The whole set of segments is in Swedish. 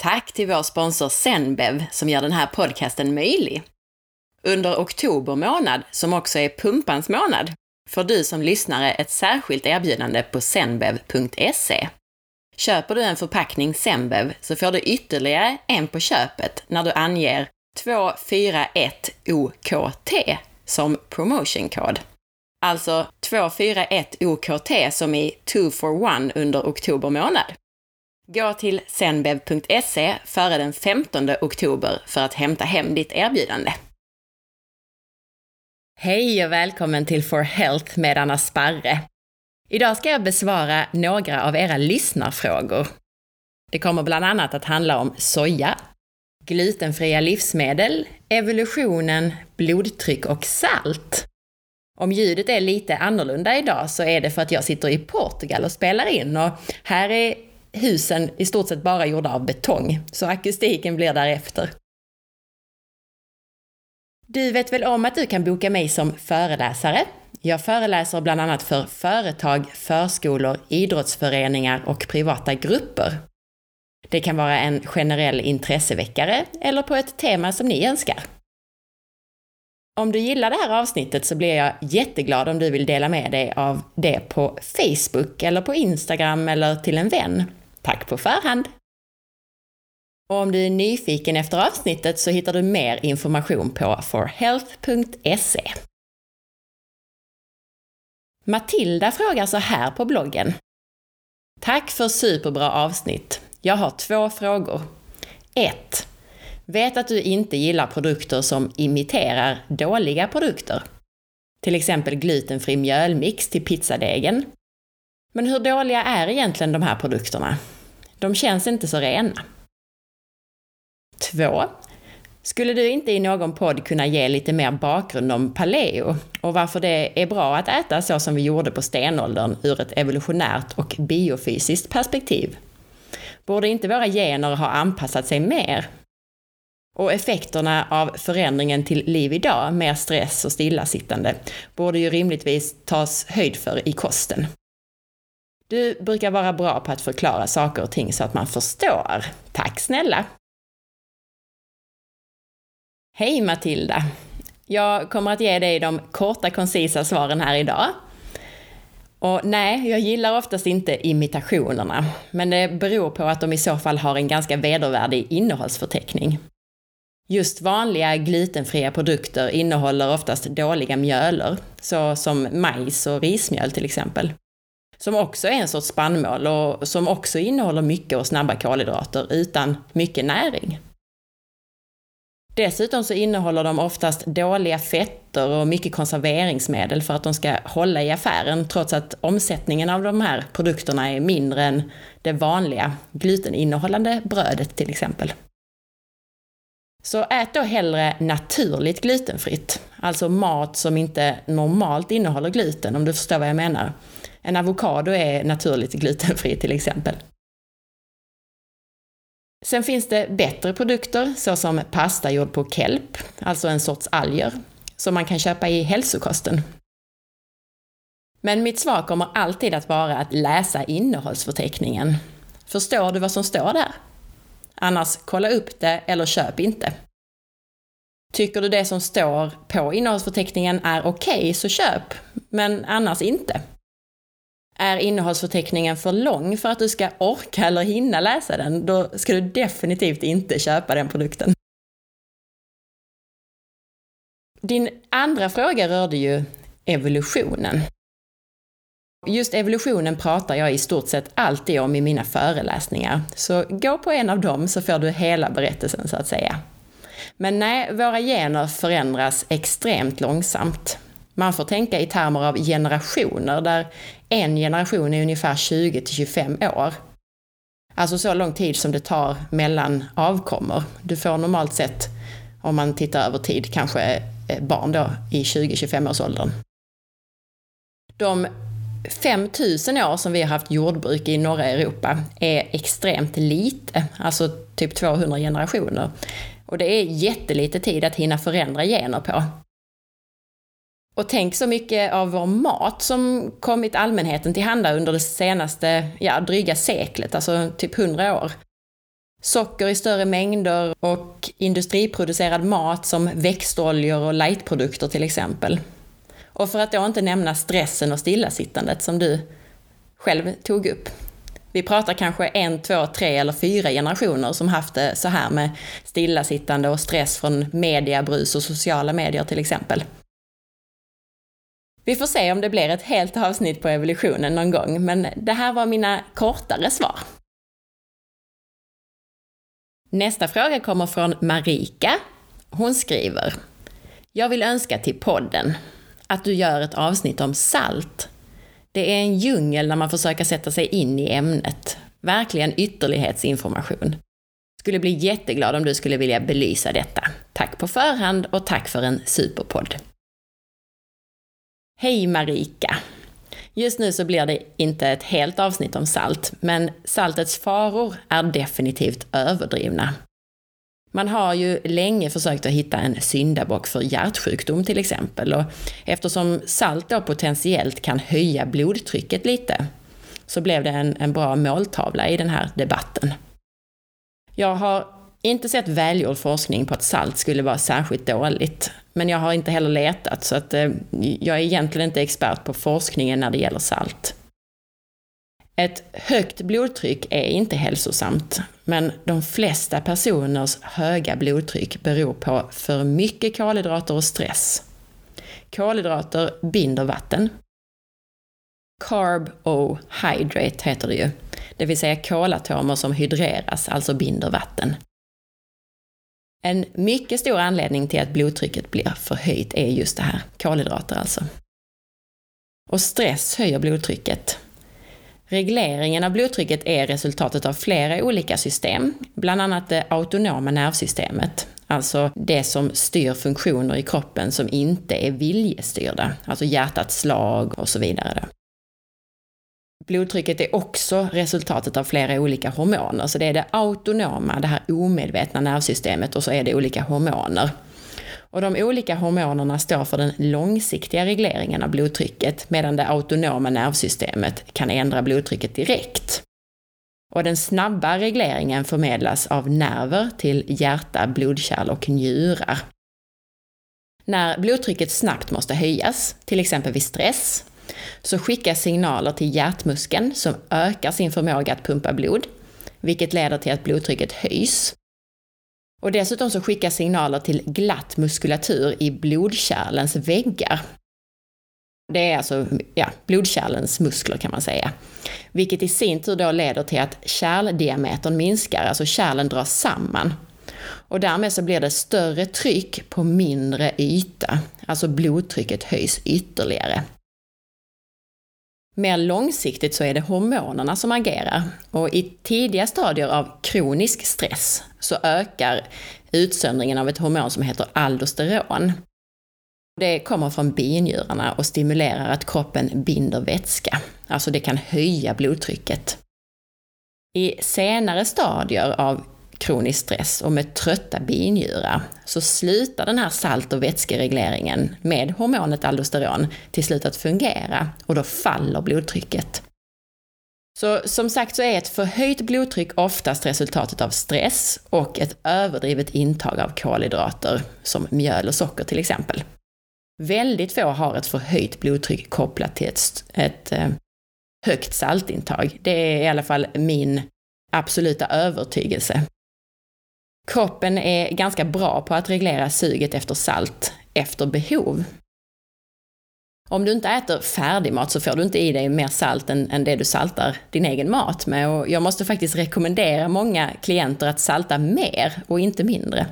Tack till vår sponsor Zenbev som gör den här podcasten möjlig. Under oktober månad, som också är pumpans månad, får du som lyssnare ett särskilt erbjudande på zenbev.se. Köper du en förpackning Zenbev så får du ytterligare en på köpet när du anger 241OKT som promotionkod. Alltså 241OKT som i 2 for 1 under oktober månad. Gå till zenbev.se före den 15 oktober för att hämta hem ditt erbjudande. Hej och välkommen till For Health med Anna Sparre. Idag ska jag besvara några av era lyssnarfrågor. Det kommer bland annat att handla om soja, glutenfria livsmedel, evolutionen, blodtryck och salt. Om ljudet är lite annorlunda idag så är det för att jag sitter i Portugal och spelar in och här är husen i stort sett bara gjorda av betong, så akustiken blir därefter. Du vet väl om att du kan boka mig som föreläsare? Jag föreläser bland annat för företag, förskolor, idrottsföreningar och privata grupper. Det kan vara en generell intresseväckare eller på ett tema som ni önskar. Om du gillar det här avsnittet så blir jag jätteglad om du vill dela med dig av det på Facebook eller på Instagram eller till en vän. Tack på förhand! Och om du är nyfiken efter avsnittet så hittar du mer information på forhealth.se. Matilda frågar så här på bloggen. Tack för superbra avsnitt. Jag har två frågor. 1. Vet att du inte gillar produkter som imiterar dåliga produkter. Till exempel glutenfri mjölmix till pizzadegen. Men hur dåliga är egentligen de här produkterna? De känns inte så rena. 2. Skulle du inte i någon podd kunna ge lite mer bakgrund om paleo och varför det är bra att äta så som vi gjorde på stenåldern ur ett evolutionärt och biofysiskt perspektiv? Borde inte våra gener ha anpassat sig mer? Och effekterna av förändringen till liv idag, mer stress och stillasittande, borde ju rimligtvis tas höjd för i kosten. Du brukar vara bra på att förklara saker och ting så att man förstår. Tack snälla! Hej Matilda! Jag kommer att ge dig de korta koncisa svaren här idag. Och nej, jag gillar oftast inte imitationerna, men det beror på att de i så fall har en ganska vedervärdig innehållsförteckning. Just vanliga glutenfria produkter innehåller oftast dåliga mjöler, så som majs och rismjöl till exempel. Som också är en sorts spannmål och som också innehåller mycket och snabba kolhydrater utan mycket näring. Dessutom så innehåller de oftast dåliga fetter och mycket konserveringsmedel för att de ska hålla i affären, trots att omsättningen av de här produkterna är mindre än det vanliga gluteninnehållande brödet till exempel. Så ät då hellre naturligt glutenfritt, alltså mat som inte normalt innehåller gluten, om du förstår vad jag menar. En avokado är naturligt glutenfri till exempel. Sen finns det bättre produkter, såsom pasta gjord på kelp, alltså en sorts alger, som man kan köpa i hälsokosten. Men mitt svar kommer alltid att vara att läsa innehållsförteckningen. Förstår du vad som står där? Annars kolla upp det eller köp inte. Tycker du det som står på innehållsförteckningen är okej, okay, så köp, men annars inte. Är innehållsförteckningen för lång för att du ska orka eller hinna läsa den, då ska du definitivt inte köpa den produkten. Din andra fråga rörde ju evolutionen. Just evolutionen pratar jag i stort sett alltid om i mina föreläsningar, så gå på en av dem så får du hela berättelsen så att säga. Men nej, våra gener förändras extremt långsamt. Man får tänka i termer av generationer, där en generation är ungefär 20 till 25 år. Alltså så lång tid som det tar mellan avkommor. Du får normalt sett, om man tittar över tid, kanske eh, barn då i 20-25 års åldern. De 5000 år som vi har haft jordbruk i norra Europa är extremt lite, alltså typ 200 generationer. Och det är jättelite tid att hinna förändra gener på. Och tänk så mycket av vår mat som kommit allmänheten till handa under det senaste, ja, dryga seklet, alltså typ 100 år. Socker i större mängder och industriproducerad mat som växtoljor och lightprodukter till exempel. Och för att då inte nämna stressen och stillasittandet som du själv tog upp. Vi pratar kanske en, två, tre eller fyra generationer som haft det så här med stillasittande och stress från mediabrus och sociala medier till exempel. Vi får se om det blir ett helt avsnitt på evolutionen någon gång, men det här var mina kortare svar. Nästa fråga kommer från Marika. Hon skriver Jag vill önska till podden att du gör ett avsnitt om salt. Det är en djungel när man försöker sätta sig in i ämnet. Verkligen ytterlighetsinformation. Skulle bli jätteglad om du skulle vilja belysa detta. Tack på förhand och tack för en superpodd. Hej Marika! Just nu så blir det inte ett helt avsnitt om salt, men saltets faror är definitivt överdrivna. Man har ju länge försökt att hitta en syndabock för hjärtsjukdom till exempel och eftersom salt då potentiellt kan höja blodtrycket lite så blev det en, en bra måltavla i den här debatten. Jag har inte sett välgjord forskning på att salt skulle vara särskilt dåligt. Men jag har inte heller letat, så att eh, jag är egentligen inte expert på forskningen när det gäller salt. Ett högt blodtryck är inte hälsosamt, men de flesta personers höga blodtryck beror på för mycket kolhydrater och stress. Kolhydrater binder vatten. Carb O hydrate heter det ju, det vill säga kolatomer som hydreras, alltså binder vatten. En mycket stor anledning till att blodtrycket blir förhöjt är just det här, kolhydrater alltså. Och stress höjer blodtrycket. Regleringen av blodtrycket är resultatet av flera olika system, bland annat det autonoma nervsystemet, alltså det som styr funktioner i kroppen som inte är viljestyrda, alltså hjärtats slag och så vidare. Blodtrycket är också resultatet av flera olika hormoner, så det är det autonoma, det här omedvetna nervsystemet och så är det olika hormoner. Och de olika hormonerna står för den långsiktiga regleringen av blodtrycket, medan det autonoma nervsystemet kan ändra blodtrycket direkt. Och den snabba regleringen förmedlas av nerver till hjärta, blodkärl och njurar. När blodtrycket snabbt måste höjas, till exempel vid stress, så skickas signaler till hjärtmuskeln som ökar sin förmåga att pumpa blod, vilket leder till att blodtrycket höjs. Och dessutom så skickas signaler till glatt muskulatur i blodkärlens väggar. Det är alltså ja, blodkärlens muskler kan man säga. Vilket i sin tur då leder till att kärldiametern minskar, alltså kärlen dras samman. Och därmed så blir det större tryck på mindre yta, alltså blodtrycket höjs ytterligare. Mer långsiktigt så är det hormonerna som agerar och i tidiga stadier av kronisk stress så ökar utsöndringen av ett hormon som heter aldosteron. Det kommer från binjurarna och stimulerar att kroppen binder vätska, alltså det kan höja blodtrycket. I senare stadier av kronisk stress och med trötta binjurar så slutar den här salt och vätskeregleringen med hormonet aldosteron till slut att fungera och då faller blodtrycket. Så som sagt så är ett förhöjt blodtryck oftast resultatet av stress och ett överdrivet intag av kolhydrater, som mjöl och socker till exempel. Väldigt få har ett förhöjt blodtryck kopplat till ett, ett eh, högt saltintag. Det är i alla fall min absoluta övertygelse. Kroppen är ganska bra på att reglera suget efter salt efter behov. Om du inte äter färdigmat så får du inte i dig mer salt än, än det du saltar din egen mat med. Och jag måste faktiskt rekommendera många klienter att salta mer och inte mindre.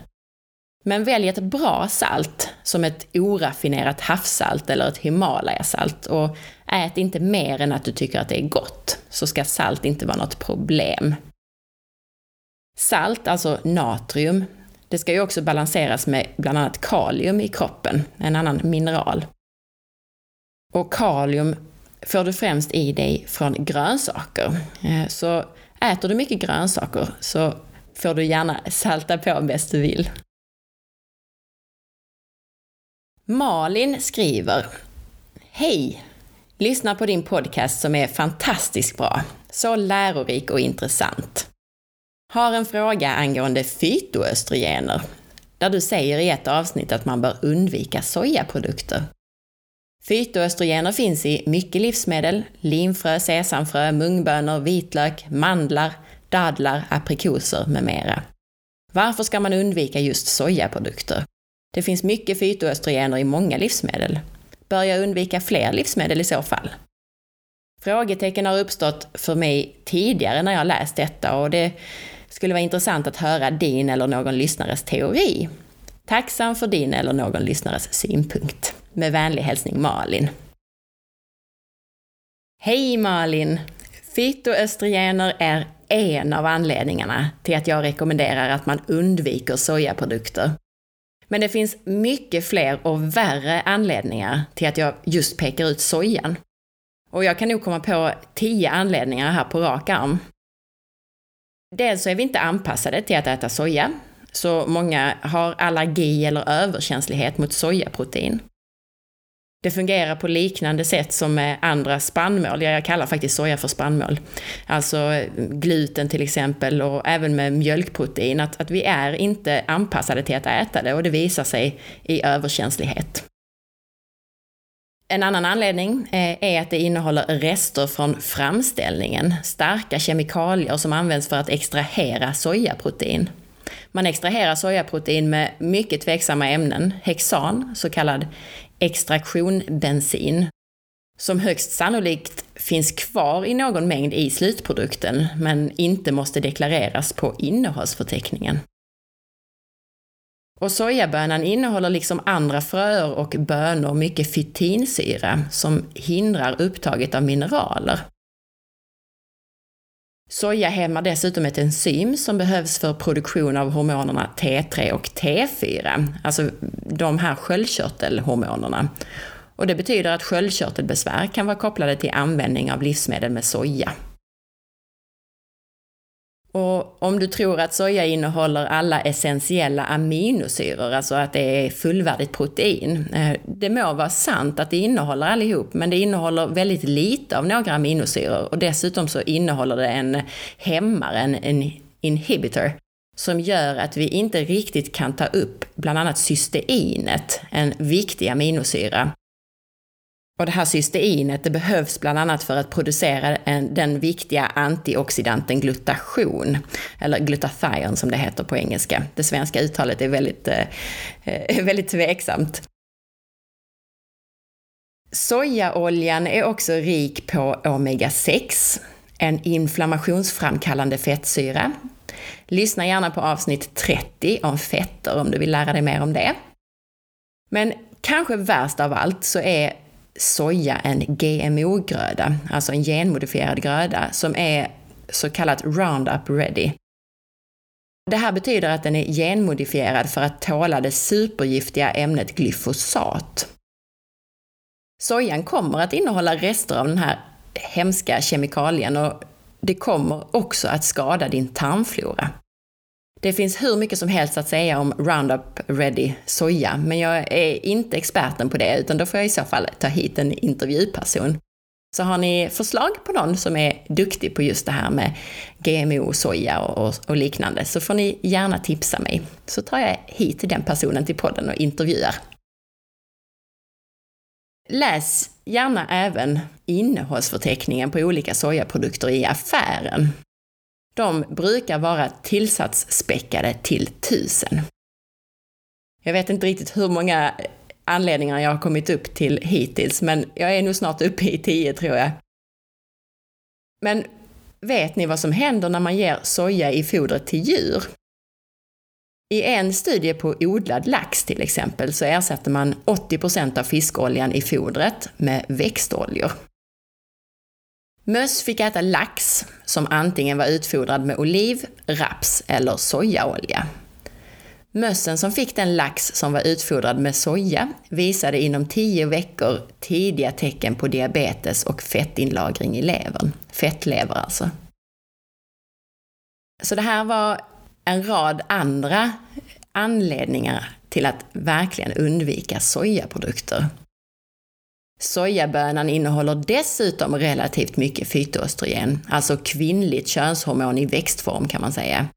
Men välj ett bra salt, som ett oraffinerat havssalt eller ett Himalayasalt och ät inte mer än att du tycker att det är gott, så ska salt inte vara något problem. Salt, alltså natrium, det ska ju också balanseras med bland annat kalium i kroppen, en annan mineral. Och kalium får du främst i dig från grönsaker. Eh, så äter du mycket grönsaker så får du gärna salta på bäst du vill. Malin skriver Hej! Lyssna på din podcast som är fantastiskt bra. Så lärorik och intressant har en fråga angående fytoöstrogener, där du säger i ett avsnitt att man bör undvika sojaprodukter. Fytoöstrogener finns i mycket livsmedel, linfrö, sesamfrö, mungbönor, vitlök, mandlar, dadlar, aprikoser med mera. Varför ska man undvika just sojaprodukter? Det finns mycket fytoöstrogener i många livsmedel. Bör jag undvika fler livsmedel i så fall? Frågetecken har uppstått för mig tidigare när jag läst detta och det skulle vara intressant att höra din eller någon lyssnares teori. Tacksam för din eller någon lyssnares synpunkt. Med vänlig hälsning Malin. Hej Malin! Fytoöstrogener är en av anledningarna till att jag rekommenderar att man undviker sojaprodukter. Men det finns mycket fler och värre anledningar till att jag just pekar ut sojan. Och jag kan nog komma på tio anledningar här på rak arm. Dels så är vi inte anpassade till att äta soja, så många har allergi eller överkänslighet mot sojaprotein. Det fungerar på liknande sätt som med andra spannmål, jag kallar faktiskt soja för spannmål. Alltså gluten till exempel och även med mjölkprotein, att, att vi är inte anpassade till att äta det och det visar sig i överkänslighet. En annan anledning eh, är att det innehåller rester från framställningen, starka kemikalier som används för att extrahera sojaprotein. Man extraherar sojaprotein med mycket tveksamma ämnen, hexan, så kallad extraktionbensin, som högst sannolikt finns kvar i någon mängd i slutprodukten, men inte måste deklareras på innehållsförteckningen. Och sojabönan innehåller liksom andra fröer och bönor mycket fytinsyra som hindrar upptaget av mineraler. Soja hämmar dessutom ett enzym som behövs för produktion av hormonerna T3 och T4, alltså de här sköldkörtelhormonerna. Och det betyder att sköldkörtelbesvär kan vara kopplade till användning av livsmedel med soja. Och om du tror att soja innehåller alla essentiella aminosyror, alltså att det är fullvärdigt protein. Eh, det må vara sant att det innehåller allihop, men det innehåller väldigt lite av några aminosyror och dessutom så innehåller det en hämmare, en, en inhibitor, som gör att vi inte riktigt kan ta upp bland annat cysteinet, en viktig aminosyra, och det här cysteinet det behövs bland annat för att producera en, den viktiga antioxidanten glutation, eller glutathion som det heter på engelska. Det svenska uttalet är väldigt, eh, eh väldigt tveksamt. Sojaoljan är också rik på omega-6, en inflammationsframkallande fettsyra. Lyssna gärna på avsnitt 30 om fetter om du vill lära dig mer om det. Men kanske värst av allt så är soja en GMO-gröda, alltså en genmodifierad gröda, som är så kallat Roundup Ready. Det här betyder att den är genmodifierad för att tåla det supergiftiga ämnet glyfosat. Sojan kommer att innehålla rester av den här hemska kemikalien och det kommer också att skada din tarmflora. Det finns hur mycket som helst att säga om Roundup Ready soja, men jag är inte experten på det, utan då får jag i så fall ta hit en intervjuperson. Så har ni förslag på någon som är duktig på just det här med GMO, soja och, och, liknande, så får ni gärna tipsa mig. Så tar jag hit den personen till podden och intervjuar. Läs gärna även innehållsförteckningen på olika sojaprodukter i affären. De brukar vara tillsatsspäckade till tusen. Jag vet inte riktigt hur många anledningar jag har kommit upp till hittills, men jag är nog snart uppe i tio tror jag. Men vet ni vad som händer när man ger soja i fodret till djur? I en studie på odlad lax till exempel så ersätter man 80% av fiskoljan i fodret med växtoljor. Möss fick äta lax som antingen var utfodrad med oliv, raps eller sojaolja. Mössen som fick den lax som var utfodrad med soja visade inom 10 veckor tidiga tecken på diabetes och fettinlagring i levern. Fettlever alltså. Så det här var en rad andra anledningar till att verkligen undvika sojaprodukter. Sojabönan innehåller dessutom relativt mycket fytoöstrogen, alltså kvinnligt könshormon i växtform kan man säga.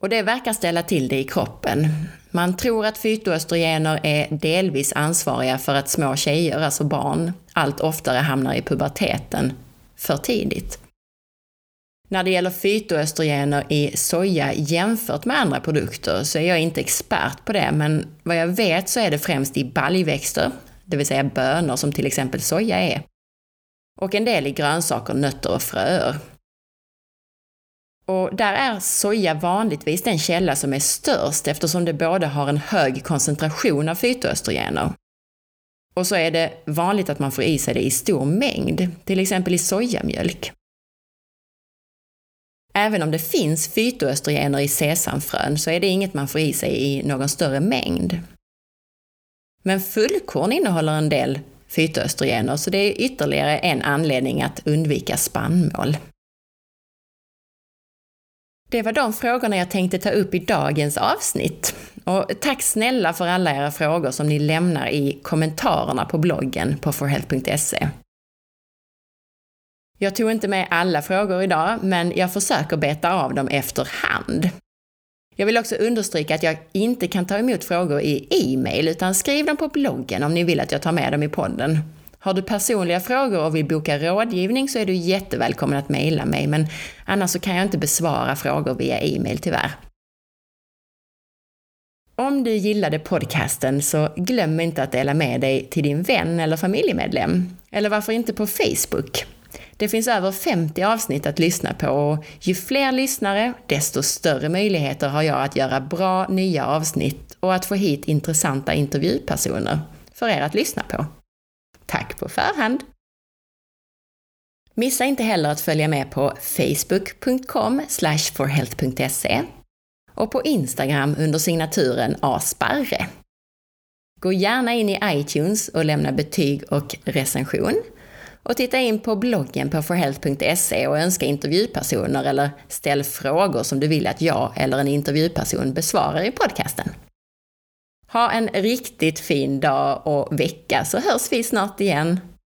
Och det verkar ställa till det i kroppen. Man tror att fytoöstrogener är delvis ansvariga för att små tjejer, alltså barn, allt oftare hamnar i puberteten för tidigt. När det gäller fytoöstrogener i soja jämfört med andra produkter så är jag inte expert på det, men vad jag vet så är det främst i baljväxter, det vill säga bönor som till exempel soja är, och en del i grönsaker, nötter och fröer. Och där är soja vanligtvis den källa som är störst eftersom det både har en hög koncentration av fytoöstrogener och så är det vanligt att man får i sig det i stor mängd, till exempel i sojamjölk. Även om det finns fytoöstrogener i sesamfrön så är det inget man får i sig i någon större mängd. Men fullkorn innehåller en del fytoöstrogener, så det är ytterligare en anledning att undvika spannmål. Det var de frågorna jag tänkte ta upp i dagens avsnitt. Och tack snälla för alla era frågor som ni lämnar i kommentarerna på bloggen på forhealth.se. Jag tog inte med alla frågor idag, men jag försöker beta av dem efterhand. Jag vill också understryka att jag inte kan ta emot frågor i e-mail, utan skriv dem på bloggen om ni vill att jag tar med dem i podden. Har du personliga frågor och vill boka rådgivning så är du jättevälkommen att mejla mig, men annars så kan jag inte besvara frågor via e-mail tyvärr. Om du gillade podcasten så glöm inte att dela med dig till din vän eller familjemedlem. Eller varför inte på Facebook? Det finns över 50 avsnitt att lyssna på och ju fler lyssnare, desto större möjligheter har jag att göra bra nya avsnitt och att få hit intressanta intervjupersoner för er att lyssna på. Tack på förhand! Missa inte heller att följa med på facebook.com forhealth.se och på Instagram under signaturen asparre. Gå gärna in i iTunes och lämna betyg och recension. Och titta in på bloggen på forhealth.se och önska intervjupersoner eller ställ frågor som du vill att jag eller en intervjuperson besvarar i podcasten. Ha en riktigt fin dag och vecka så hörs vi snart igen.